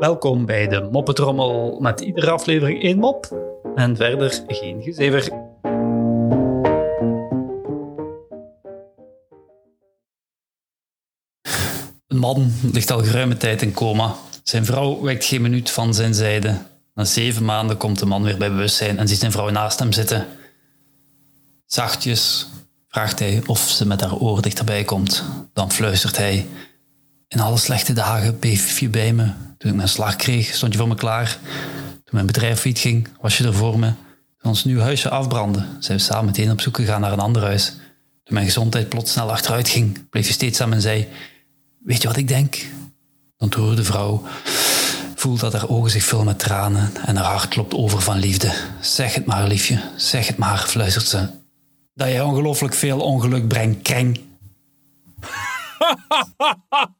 Welkom bij de Moppetrommel met iedere aflevering één mop en verder geen gezever. Een man ligt al geruime tijd in coma. Zijn vrouw wekt geen minuut van zijn zijde. Na zeven maanden komt de man weer bij bewustzijn en ziet zijn vrouw naast hem zitten. Zachtjes vraagt hij of ze met haar oor dichterbij komt. Dan fluistert hij: In alle slechte dagen bleef je bij me. Toen ik mijn slag kreeg, stond je voor me klaar. Toen mijn bedrijf failliet ging, was je er voor me. Toen ons nieuw huisje afbrandde, zijn we samen meteen op zoek gegaan naar een ander huis. Toen mijn gezondheid plots snel achteruit ging, bleef je steeds aan mijn zij. Weet je wat ik denk? Dan troerde de vrouw. Voelt dat haar ogen zich vullen met tranen en haar hart klopt over van liefde. Zeg het maar, liefje, zeg het maar, fluistert ze. Dat jij ongelooflijk veel ongeluk brengt, kreng.